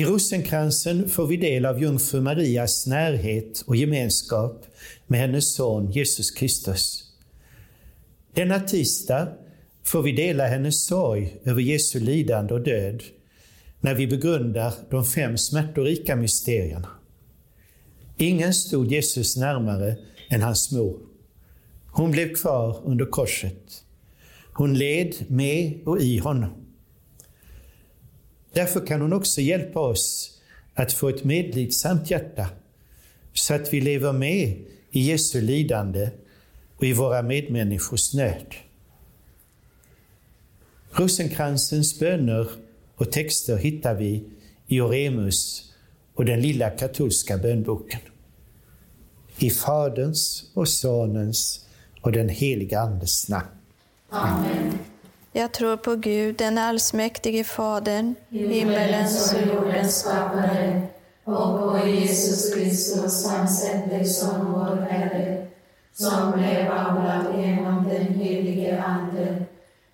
I rosenkransen får vi del av jungfru Marias närhet och gemenskap med hennes son Jesus Kristus. Denna tisdag får vi dela hennes sorg över Jesu lidande och död när vi begrundar de fem smärtorika mysterierna. Ingen stod Jesus närmare än hans mor. Hon blev kvar under korset. Hon led med och i honom. Därför kan hon också hjälpa oss att få ett medlidsamt hjärta, så att vi lever med i Jesu lidande och i våra medmänniskors nöd. Rosenkransens böner och texter hittar vi i Oremus och den lilla katolska bönboken. I Faderns och Sonens och den heliga Andes namn. Amen. Jag tror på Gud, den allsmäktige Fadern, himmelens och jordens skapare, och på Jesus Kristus, hans ende som vår Herre, som blev avlad genom den helige Ande,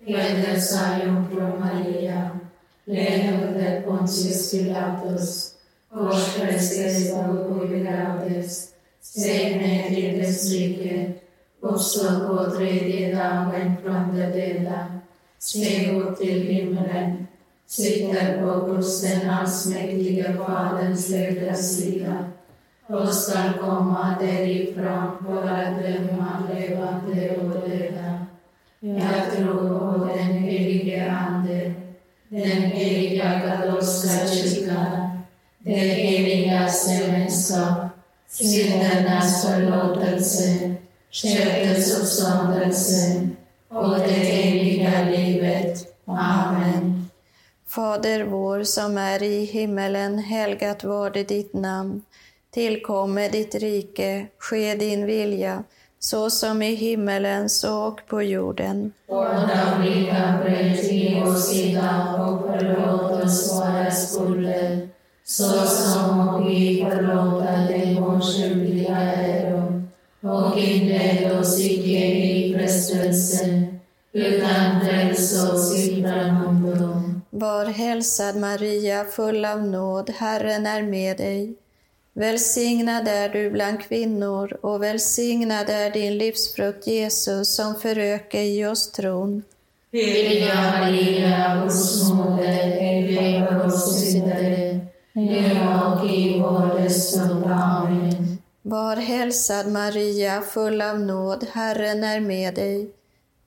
föddes av jungfru Maria, led under Pontius Pilatus, korsfästes och begravdes, steg ner till dess rike, uppstod på tredje dagen från de döda, steg upp till himmelen, sitter på Guds den allsmäktige Faderns högra sida och skall komma därifrån för att döma levande och döda. Jag tror på den helige Ande, den heliga katolska kyrkan, det heligaste gemenskap, syndernas förlåtelse, köttets uppståndelse och det eviga livet. Amen. Fader vår som är i himmelen, helgat varde ditt namn. Tillkomme ditt rike, ske din vilja, så som i himmelen så och på jorden. Vårt dagliga bröd ge oss idag och förlåt oss våra skulder, så som vi förlåta dem skyldiga äro. Och inled oss icke i frestelse, utan fräls oss ifrån ondo. Var hälsad Maria, full av nåd, Herren är med dig. Välsignad är du bland kvinnor och välsignad är din livsfrukt Jesus som föröker i oss tron. Heliga Maria, Guds moder, be för oss syndare, nu och i vår dödsstund. Amen. Var hälsad Maria, full av nåd, Herren är med dig.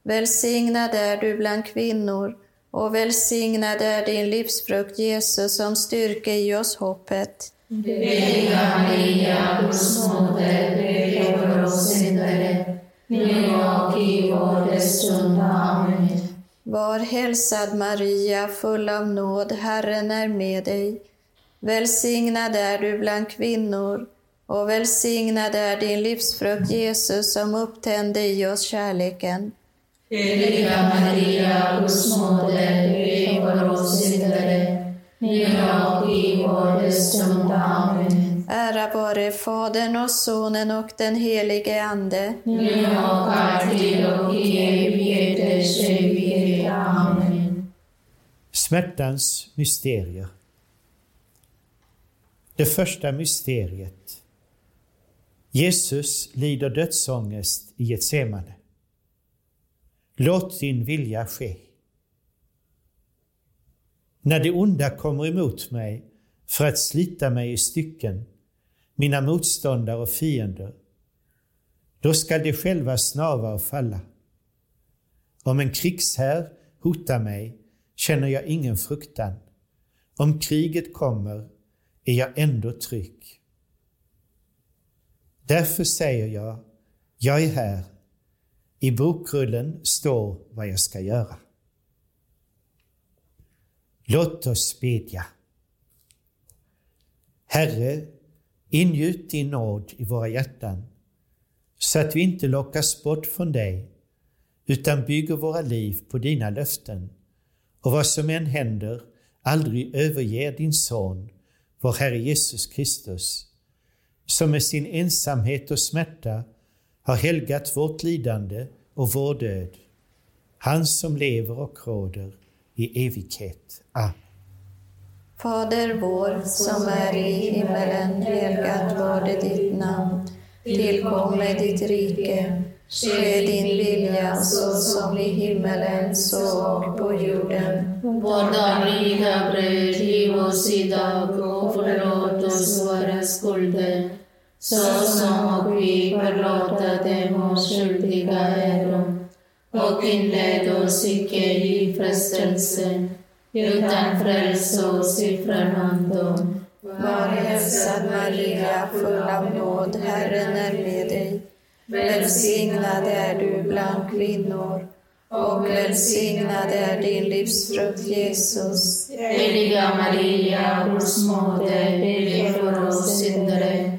Välsignad är du bland kvinnor och välsignad är din livsfrukt Jesus som styrker i oss hoppet. Heliga Maria, Guds moder, be för oss syndare, nu och i vår dödsstund. Amen. Var hälsad Maria, full av nåd, Herren är med dig. Välsignad är du bland kvinnor och välsignad är din livsfrukt Jesus som upptände i oss kärleken. Heliga Maria, Guds moder, be för oss syndare, nu och i vår dödsstund. Amen. Ära vare Fadern och Sonen och den helige Ande. Nu och alltid och i evigheters evighet. Amen. Smärtans mysterier. Det första mysteriet. Jesus lider dödsångest i Getsemane. Låt din vilja ske. När det onda kommer emot mig för att slita mig i stycken, mina motståndare och fiender, då skall de själva snava och falla. Om en krigshär hotar mig känner jag ingen fruktan. Om kriget kommer är jag ändå trygg. Därför säger jag, jag är här. I bokrullen står vad jag ska göra. Låt oss bedja. Herre, ingjut din nåd i våra hjärtan så att vi inte lockas bort från dig utan bygger våra liv på dina löften och vad som än händer aldrig överger din son, vår Herre Jesus Kristus, som med sin ensamhet och smärta har helgat vårt lidande och vår död. Han som lever och råder i evighet. Amen. Fader vår, som är i himmelen. Helgat varde ditt namn. Tillkomme ditt rike. Ske din vilja så som i himmelen så och på jorden. Vårt dagliga bröd giv oss idag och förlåt oss våra skulder så som vi förlåta dem oss skyldiga äro. Och inled oss icke i frestelse utan fräls oss ifrån ondo. Var hälsad Maria, full av nåd, Herren är med dig. Välsignad är du bland kvinnor och välsignad är din livsfrukt, Jesus. Heliga Maria, Guds moder, be för oss syndare,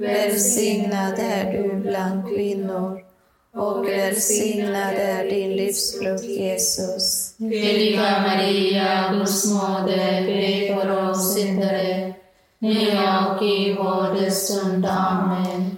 Välsignad är du bland kvinnor och välsignad är din livsfrukt, Jesus. Heliga Maria, Guds moder, be för oss syndare, nu och i vår stund. Amen.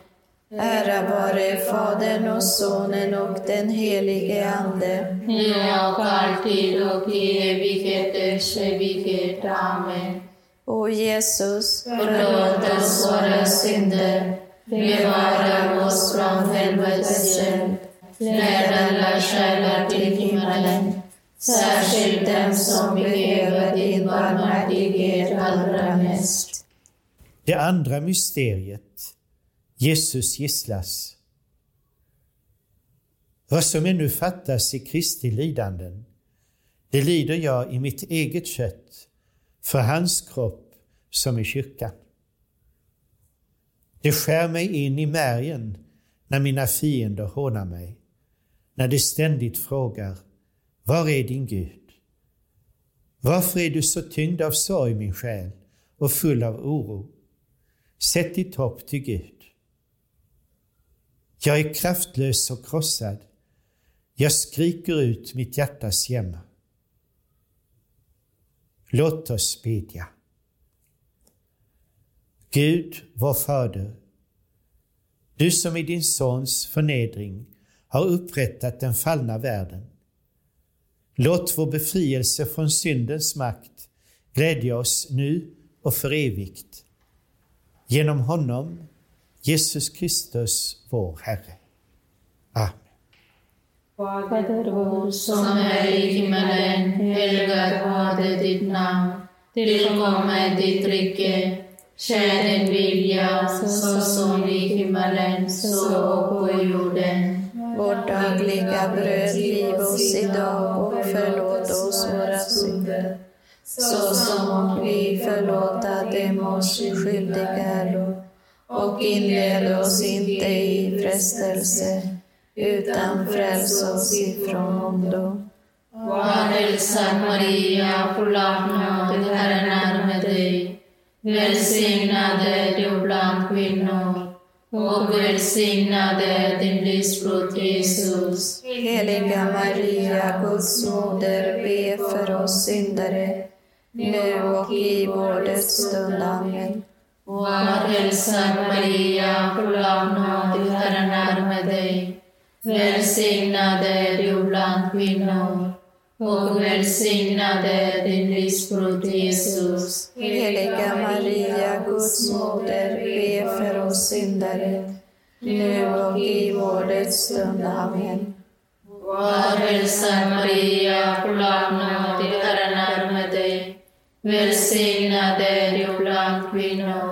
Ära vare Fadern och Sonen och den helige Ande. Nu och alltid och i evigheters evighet. Amen. O Jesus, Förlåt oss våra synder, bevara oss från helvetets eld, led alla själar till himmelen, särskilt dem som behöver din barmhärtighet allra mest. Det andra mysteriet. Jesus gisslas. Vad som ännu fattas i Kristi lidanden, det lider jag i mitt eget kött, för hans kropp som i kyrkan. Det skär mig in i märgen när mina fiender hånar mig, när de ständigt frågar, var är din Gud? Varför är du så tyngd av sorg, min själ, och full av oro. Sätt ditt hopp till Gud. Jag är kraftlös och krossad. Jag skriker ut mitt hjärtas jämmer. Låt oss bedja. Gud, vår Fader, du som i din Sons förnedring har upprättat den fallna världen. Låt vår befrielse från syndens makt glädja oss nu och för evigt. Genom honom, Jesus Kristus, vår Herre. Amen. Fader vår som är i himmelen. Helgat varde ditt namn. Tillkomme ditt rike. Ske din vilja, så som i himmelen, så och på jorden. Vårt dagliga bröd giv oss idag och förlåt oss våra synder, så som vi förlåta dem oss skyldiga äro. Och inled oss inte i frestelse, utan fräls oss ifrån ondo. Var hälsad Maria, full av nåd, Herren är med dig. Välsignad är du bland kvinnor och välsignad är din livsfrukt Jesus. Heliga Maria, Guds moder, be för oss syndare, nu och i vår dödsstund. Amen. Var hälsad Maria, full av nåd, Herren är med dig. Välsignad är du bland kvinnor och välsignad är din livsfrukt Jesus. Heliga Maria, Guds moder, be för oss syndare, nu och i vår dödsstund. Amen. Var hälsad Maria, full av nåd, Herren är med dig. Välsignad är du bland kvinnor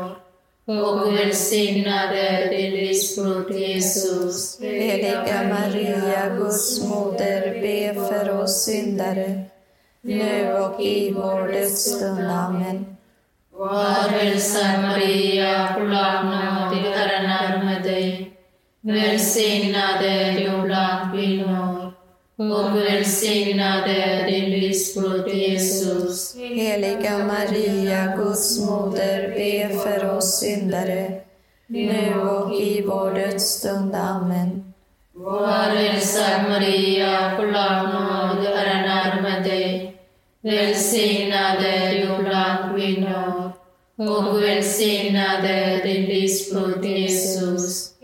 och välsignad är din livsfrukt Jesus. Heliga Maria, Guds moder, be för oss syndare, nu och i vår dödsstund. Amen. Var hälsad Maria, full av nåd, Herren är med dig. Välsignad är du bland kvinnor och välsignad är din livsfrukt Jesus. Heliga Maria, Guds moder, be för oss syndare, nu och i vår dödsstund. Amen. Var hälsad Maria, full av nåd, Herren är med dig. Välsignad är du bland kvinnor och välsignad är din livsfrukt Jesus.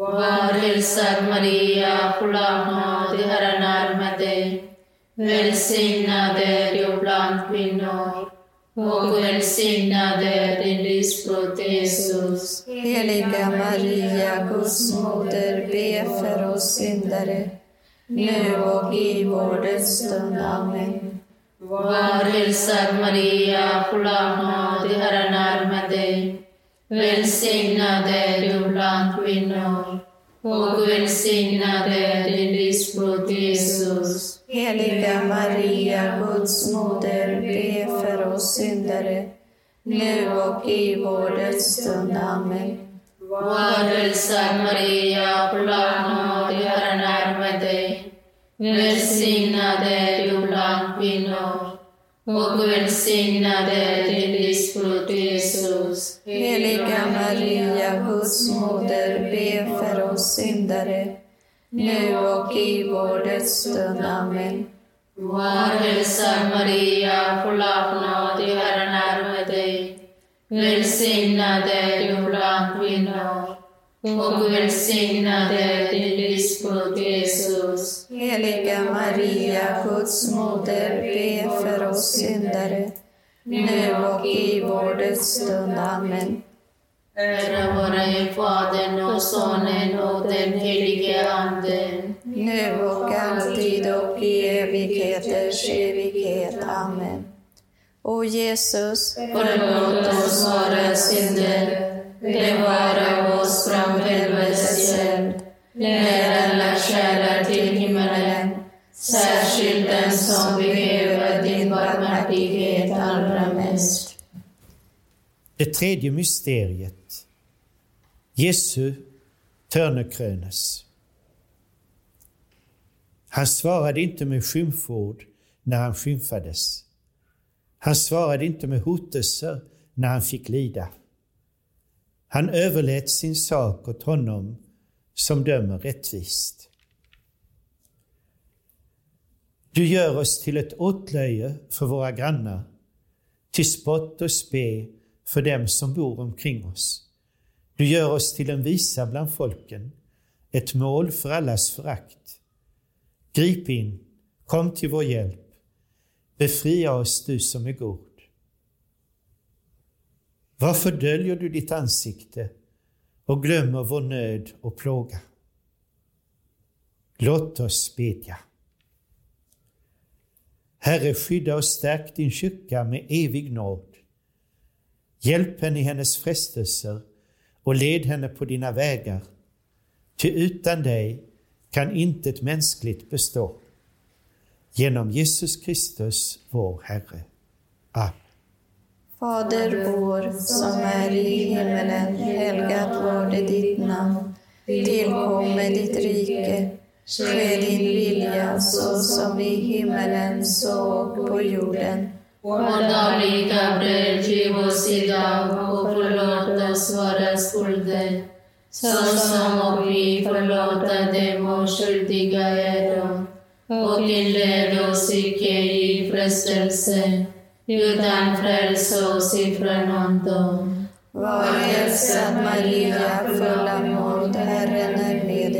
Var hälsad Maria, full av nåd, Herren är med dig. Välsignad är du bland kvinnor och välsignad är din livsfrukt Jesus. Heliga Maria, Guds moder, be för oss syndare, nu och i vår dödsstund. Amen. Var hälsad Maria, full av nåd, Herren är med dig. Välsignad är du bland kvinnor och välsignad är din livsfrukt Jesus. Heliga Maria, Guds moder, be för oss syndare, nu och i vår dödsstund. Amen. Var hälsad Maria, full nåd, Herren är med dig. Välsignad är du bland kvinnor och välsignad är din livsfrukt Jesus. Heliga Maria, Guds moder, be för oss syndare, nu och i vår dödsstund. Amen. Var hälsad Maria, full av nåd, Herren är med dig. Välsignad är du bland kvinnor och välsignad är din livsfrukt Jesus. Heliga Maria, Guds moder, be för oss syndare, nu och i vår dödsstund. Amen. Ära vare Fadern och Sonen och den helige Ande. Nu och alltid och i evigheters evighet. Amen. O Jesus, Förlåt oss våra synder, bevara oss från helvetets eld. Led alla själar till särskilt den som behöver din barmhärtighet allra mest. Det tredje mysteriet. Jesu törnekrönes. Han svarade inte med skymford när han skymfades. Han svarade inte med hotelser när han fick lida. Han överlät sin sak åt honom som dömer rättvist. Du gör oss till ett åtlöje för våra grannar, till spott och spe för dem som bor omkring oss. Du gör oss till en visa bland folken, ett mål för allas förakt. Grip in, kom till vår hjälp. Befria oss, du som är god. Varför döljer du ditt ansikte och glömmer vår nöd och plåga? Låt oss bedja. Herre, skydda och stärk din kyrka med evig nåd. Hjälp henne i hennes frestelser och led henne på dina vägar. Ty utan dig kan intet mänskligt bestå. Genom Jesus Kristus, vår Herre. Amen. Fader vår som är i himmelen, helgat varde ditt namn. Tillkomme ditt rike. Ske din vilja så som i himmelen så och på jorden. Vårt dagliga bröd giv oss idag och förlåt oss våra skulder, såsom vi förlåta dem och skyldiga äro. Och inled oss icke i frestelse, utan fräls oss ifrån ondo. Var hälsad Maria, full av nåd, Herren är med dig.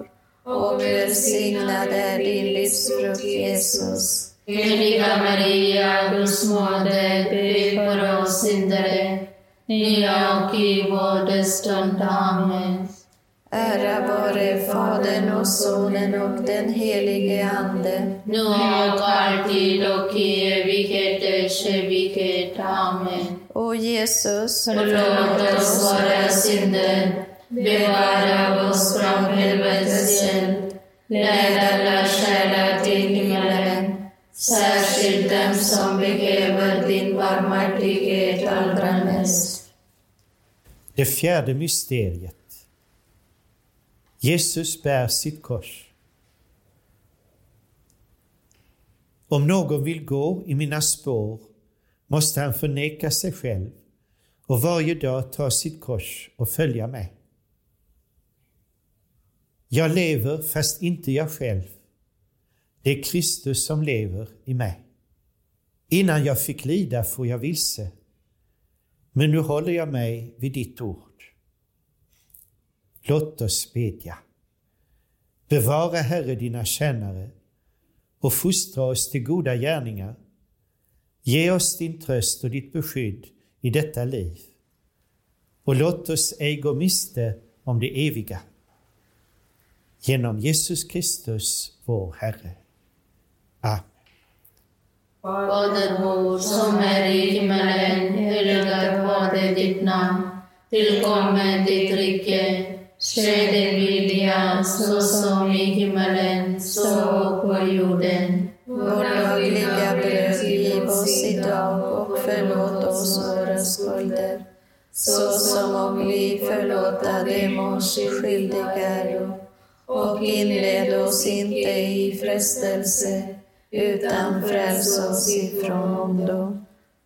och välsignad är din livsfrukt Jesus. Heliga Maria, Guds moder, be för oss syndare, nu och i vår dödsstund. Amen. Ära vare Fadern och Sonen och den helige Ande. Nu och alltid och i evigheters evighet. Amen. O Jesus, Förlåt oss våra synder, bevara oss från helvetets eld, led alla själar till himmelen, särskilt dem som behöver din barmhärtighet allra mest. Det fjärde mysteriet. Jesus bär sitt kors. Om någon vill gå i mina spår måste han förneka sig själv och varje dag ta sitt kors och följa mig. Jag lever fast inte jag själv. Det är Kristus som lever i mig. Innan jag fick lida får jag vilse, men nu håller jag mig vid ditt ord. Låt oss bedja. Bevara, Herre, dina tjänare och fostra oss till goda gärningar. Ge oss din tröst och ditt beskydd i detta liv. Och låt oss ej gå miste om det eviga. Genom Jesus Kristus, vår Herre. Amen. Fader vår som är i himmelen, helgat varde ditt namn. Tillkommer ditt rike. Ske din vilja, så som i himmelen, så och på jorden. vårt dagliga bröd giv oss idag och förlåt oss våra skulder, så som om vi förlåta dem oss skyldiga äro. Och inled oss inte i frestelse, utan fräls oss ifrån ondo.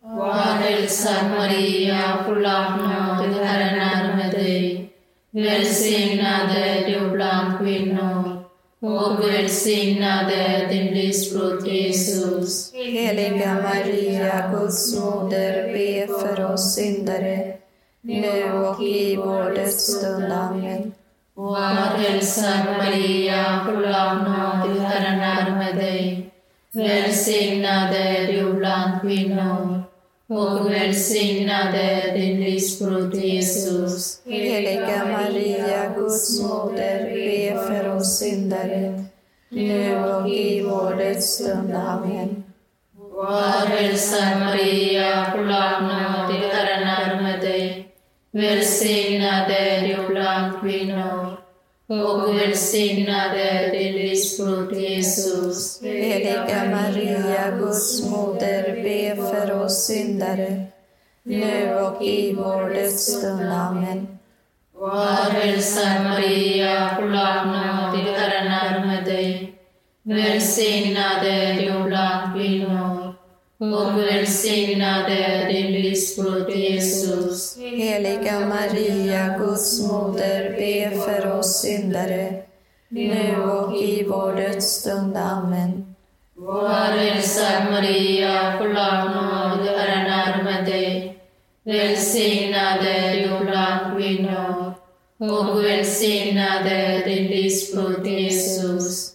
Var hälsad Maria, full av nåd, Herren är med dig. Välsignad är du bland kvinnor och välsignad är din livsfrukt Jesus. Heliga Maria, Guds moder, be för oss syndare, nu och i vår dödsstund. Amen. Var hälsad Maria, full av nåd, Herren är med dig. Välsignad är du bland kvinnor och välsignad är din livsfrukt Jesus. Heliga Maria, Guds moder, be för oss syndare, nu och i vår dödsstund. Amen. Var hälsad Maria, full av nåd, Herren är med dig. Välsignad är du bland kvinnor och välsignad är din livsfrukt Jesus. Heliga Maria, Guds moder, be för oss syndare, nu och i vår dödsstund. Amen. Var hälsad Maria, full av nåd, Herren är med dig. Välsignad är du bland kvinnor och välsignad är din livsfrukt Jesus. Heliga Maria, Guds moder, be för oss syndare, nu och i vår dödsstund. Amen. Var hälsad Maria, full av nåd, Herren är med dig. Välsignad är du bland kvinnor och välsignad är din livsfrukt Jesus.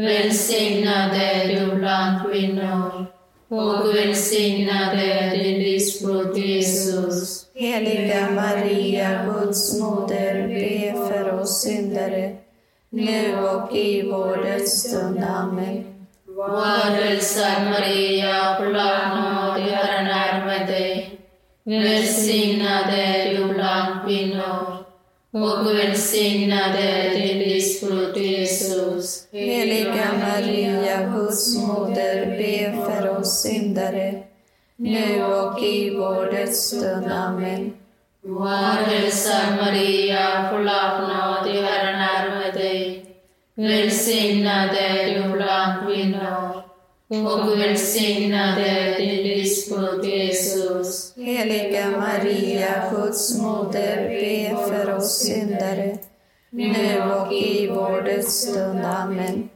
Välsignad är du bland kvinnor och välsignad är din livsfrukt Jesus. Heliga Maria, Guds moder, be för oss syndare, nu och i vår dödsstund. Amen. Var hälsad Maria, full nåd, Herren är med dig. Välsignad är du bland kvinnor och välsignad är din livsfrukt Jesus. Heliga Maria, Guds moder, be för oss syndare, nu och i vår dödsstund. Amen. Var hälsad Maria, full av nåd, Herren är med dig. Välsignad är du bland kvinnor och välsignad är din livsfrukt Jesus. Heliga Maria, Guds moder, be för oss syndare, nu och i vår dödsstund. Amen.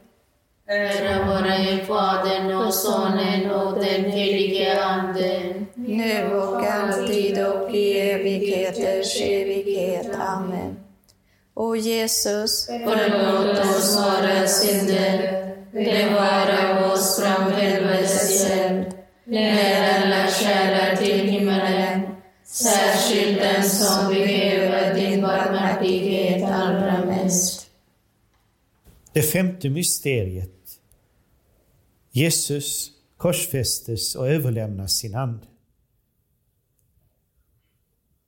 Ära vare Fadern och Sonen och den helige Ande. Nu och alltid och i evigheters evighet. Amen. O Jesus, Förlåt oss våra synder, bevara oss från helvetets eld. Led alla själar till himmelen, särskilt den som behöver din barmhärtighet allra mest. Det femte mysteriet. Jesus korsfästes och överlämnas sin ande.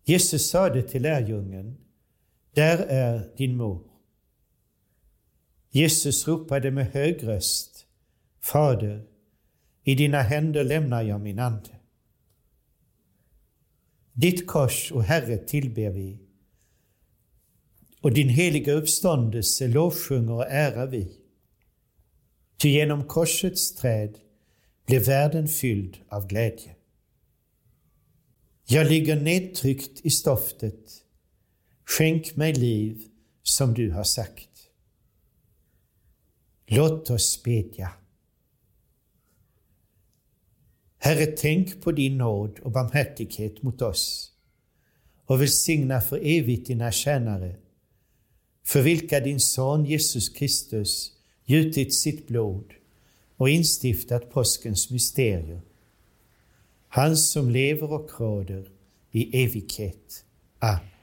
Jesus sade till lärjungen, där är din mor. Jesus ropade med hög röst, Fader, i dina händer lämnar jag min ande. Ditt kors, o Herre, tillber vi, och din heliga uppståndelse lovsjunger och ärar vi. Ty genom korsets träd blev världen fylld av glädje. Jag ligger nedtryckt i stoftet. Skänk mig liv som du har sagt. Låt oss bedja. Herre, tänk på din nåd och barmhärtighet mot oss och välsigna för evigt dina tjänare, för vilka din son Jesus Kristus gjutit sitt blod och instiftat påskens mysterium. Han som lever och råder i evighet. Amen.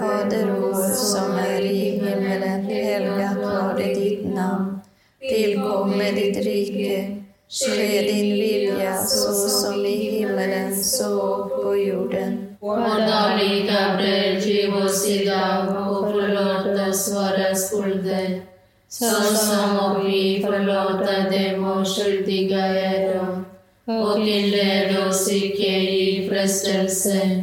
Fader vår som är i himmelen, helgat varde ditt namn. Tillkomme ditt rike. Ske din vilja så som i himmelen så på jorden. Vår dagliga bröd giv oss idag och förlåt oss våra skulder, såsom och vi förlåta dem och skyldiga äro. Och inled oss icke i frestelse,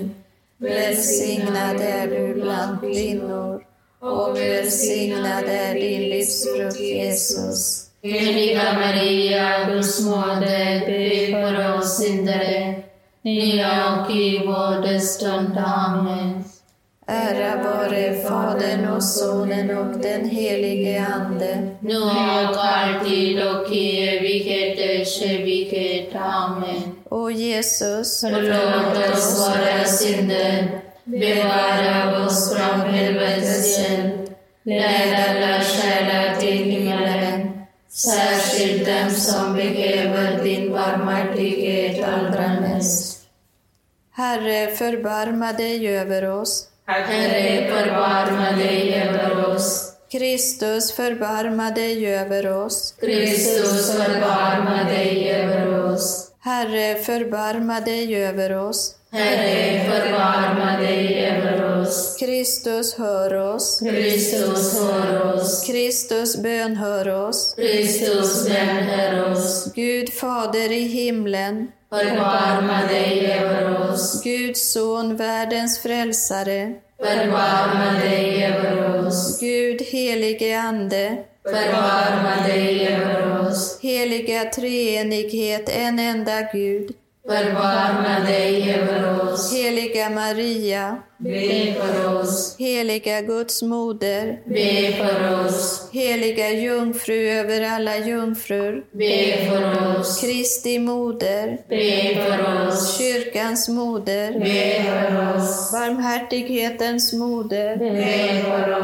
Välsignad är du bland kvinnor och välsignad är din livsfrukt Jesus. Heliga Maria, Guds moder, be för oss syndare, nu och i vår stund. Amen. Ära vare Fadern och Sonen och den helige Ande. Nu och alltid och i evigheters evighet. Amen. O Jesus, Förlåt oss våra synder, bevara oss från helvetets eld, led alla själar till himmelen, särskilt dem som behöver din barmhärtighet allra mest. Herre, förbarma dig över oss. Herre, förbarma dig över oss. Kristus, förbarma dig över oss. Kristus, förbarma dig över oss. Herre, förbarma dig över oss. Herre, förbarma dig över oss. Kristus, hör oss. Kristus, hör oss. Kristus, bönhör oss. Kristus, bönhör oss. Gud Fader i himlen, Förbarma dig över oss. Guds son, världens frälsare, Förbarma dig över oss. Gud helige Ande, Förbarma dig över oss. heliga treenighet, en enda Gud, Förbarma dig över oss. heliga Maria, Be för oss. heliga Guds moder, Be för oss. heliga jungfru över alla jungfrur, Be för oss. Kristi moder, Be för oss. kyrkans moder, Be för oss. barmhärtighetens moder, Be för oss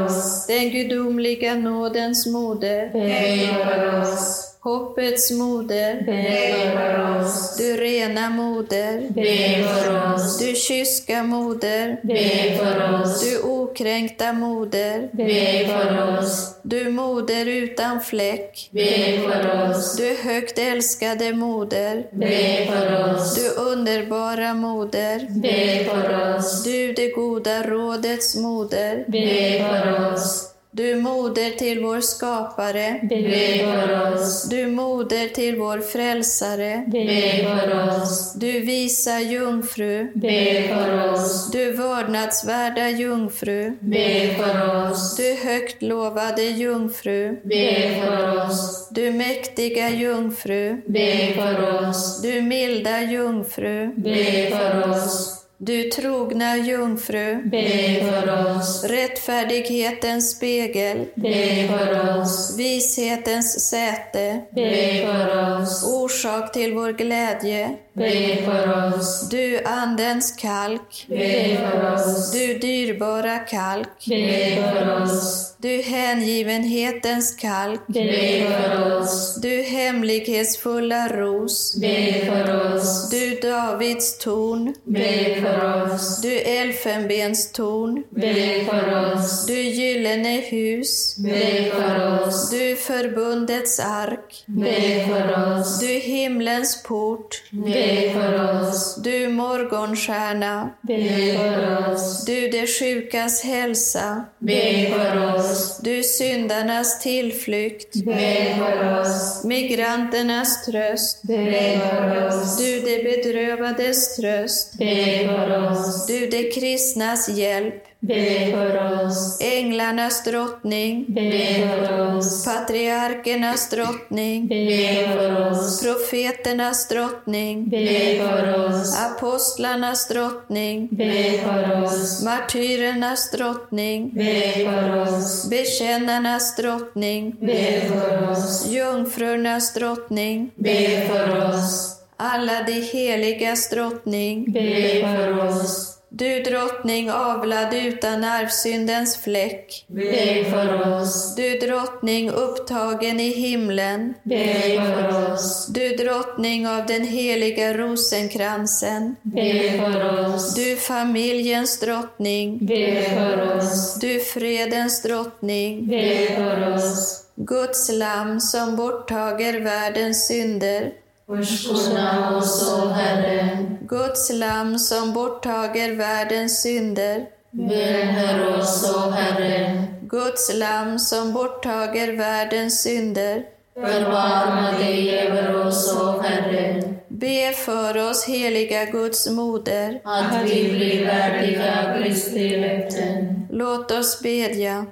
den gudomliga nådens moder, Hej, för oss hoppets moder, Be för oss. du rena moder, Be för oss. du kyska moder, Be för oss. du okränkta moder, Be för oss. du moder utan fläck, Be för oss. du högt älskade moder, Be för oss. du underbara moder, Be för oss. du det goda rådets moder, Be för oss. Du moder till vår skapare, Be för oss. du moder till vår frälsare, Be för oss. du visa jungfru, Be för oss. du vördnadsvärda jungfru, Be för oss. du högt lovade jungfru, Be för oss. du mäktiga jungfru, Be för oss. du milda jungfru, Be för oss. Du trogna jungfru, Be för oss. rättfärdighetens spegel, Be för oss. vishetens säte, Be för oss. orsak till vår glädje, Be för oss. du andens kalk, Be för oss. du dyrbara kalk, Be för oss. Du hängivenhetens kalk, Be för oss. du hemlighetsfulla ros. Be för oss. Du Davids torn. Be för oss. Du elfenbenstorn. Be för oss. Du gyllene hus. Be för oss. Du förbundets ark. Be för oss. Du himlens port. Be för oss. Du morgonstjärna. Be för oss. Du de sjukas hälsa. Be för oss. Du syndarnas tillflykt. Be för oss. Migranternas tröst. Be för oss. Du de bedrövades tröst. Be för oss. Du de kristnas hjälp. Be för oss. Änglarnas drottning. Be för oss. Patriarkernas drottning. Be för oss. Profeternas drottning. Be för oss. Apostlarnas drottning. Be för oss. Martyrernas drottning. Be för oss. Bekännarnas drottning. Be för oss. Jungfrurnas drottning. Be för oss. Alla de heligas drottning. Be för oss. Du drottning avlad utan arvsyndens fläck. Be för oss. Du drottning upptagen i himlen. Be för oss. Du drottning av den heliga rosenkransen. Be för oss. Du familjens drottning. Be för oss. Du fredens drottning. Be för oss. Guds lamm som borttager världens synder. Förskona oss, o Herre. Guds lamm som borttager världens synder. Välhör oss, o Herre. Guds lamm som borttager världens synder. Förbarma dig över oss, o Herre. Be för oss, heliga Guds moder. Att vi blir värdiga Kristi löften. Låt oss bedja.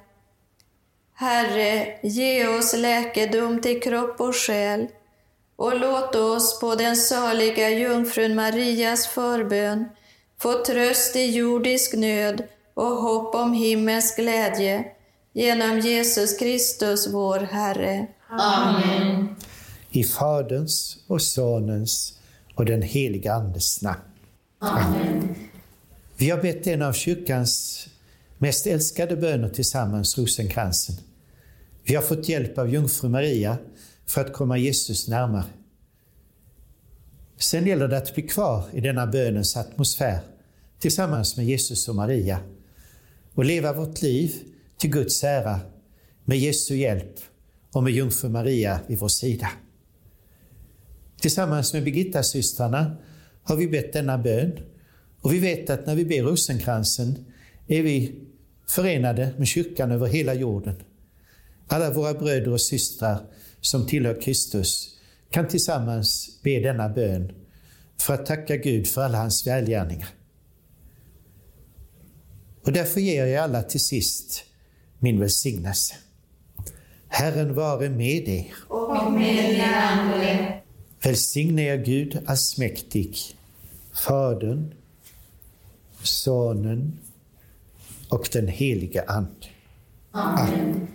Herre, ge oss läkedom till kropp och själ och låt oss på den saliga jungfrun Marias förbön få tröst i jordisk nöd och hopp om himmels glädje genom Jesus Kristus, vår Herre. Amen. I Faderns och Sonens och den heliga Andes namn. Amen. Vi har bett en av kyrkans mest älskade böner tillsammans, rosenkransen. Vi har fått hjälp av jungfru Maria för att komma Jesus närmare. Sen gäller det att bli kvar i denna bönens atmosfär tillsammans med Jesus och Maria och leva vårt liv till Guds ära med Jesu hjälp och med jungfru Maria vid vår sida. Tillsammans med Birgitta-systrarna har vi bett denna bön och vi vet att när vi ber rosenkransen är vi förenade med kyrkan över hela jorden. Alla våra bröder och systrar som tillhör Kristus kan tillsammans be denna bön för att tacka Gud för alla hans välgärningar. Och därför ger jag alla till sist min välsignelse. Herren vare med er. Och med din ande. Välsigne er Gud allsmäktig, Fadern, Sonen och den helige Ande. Amen.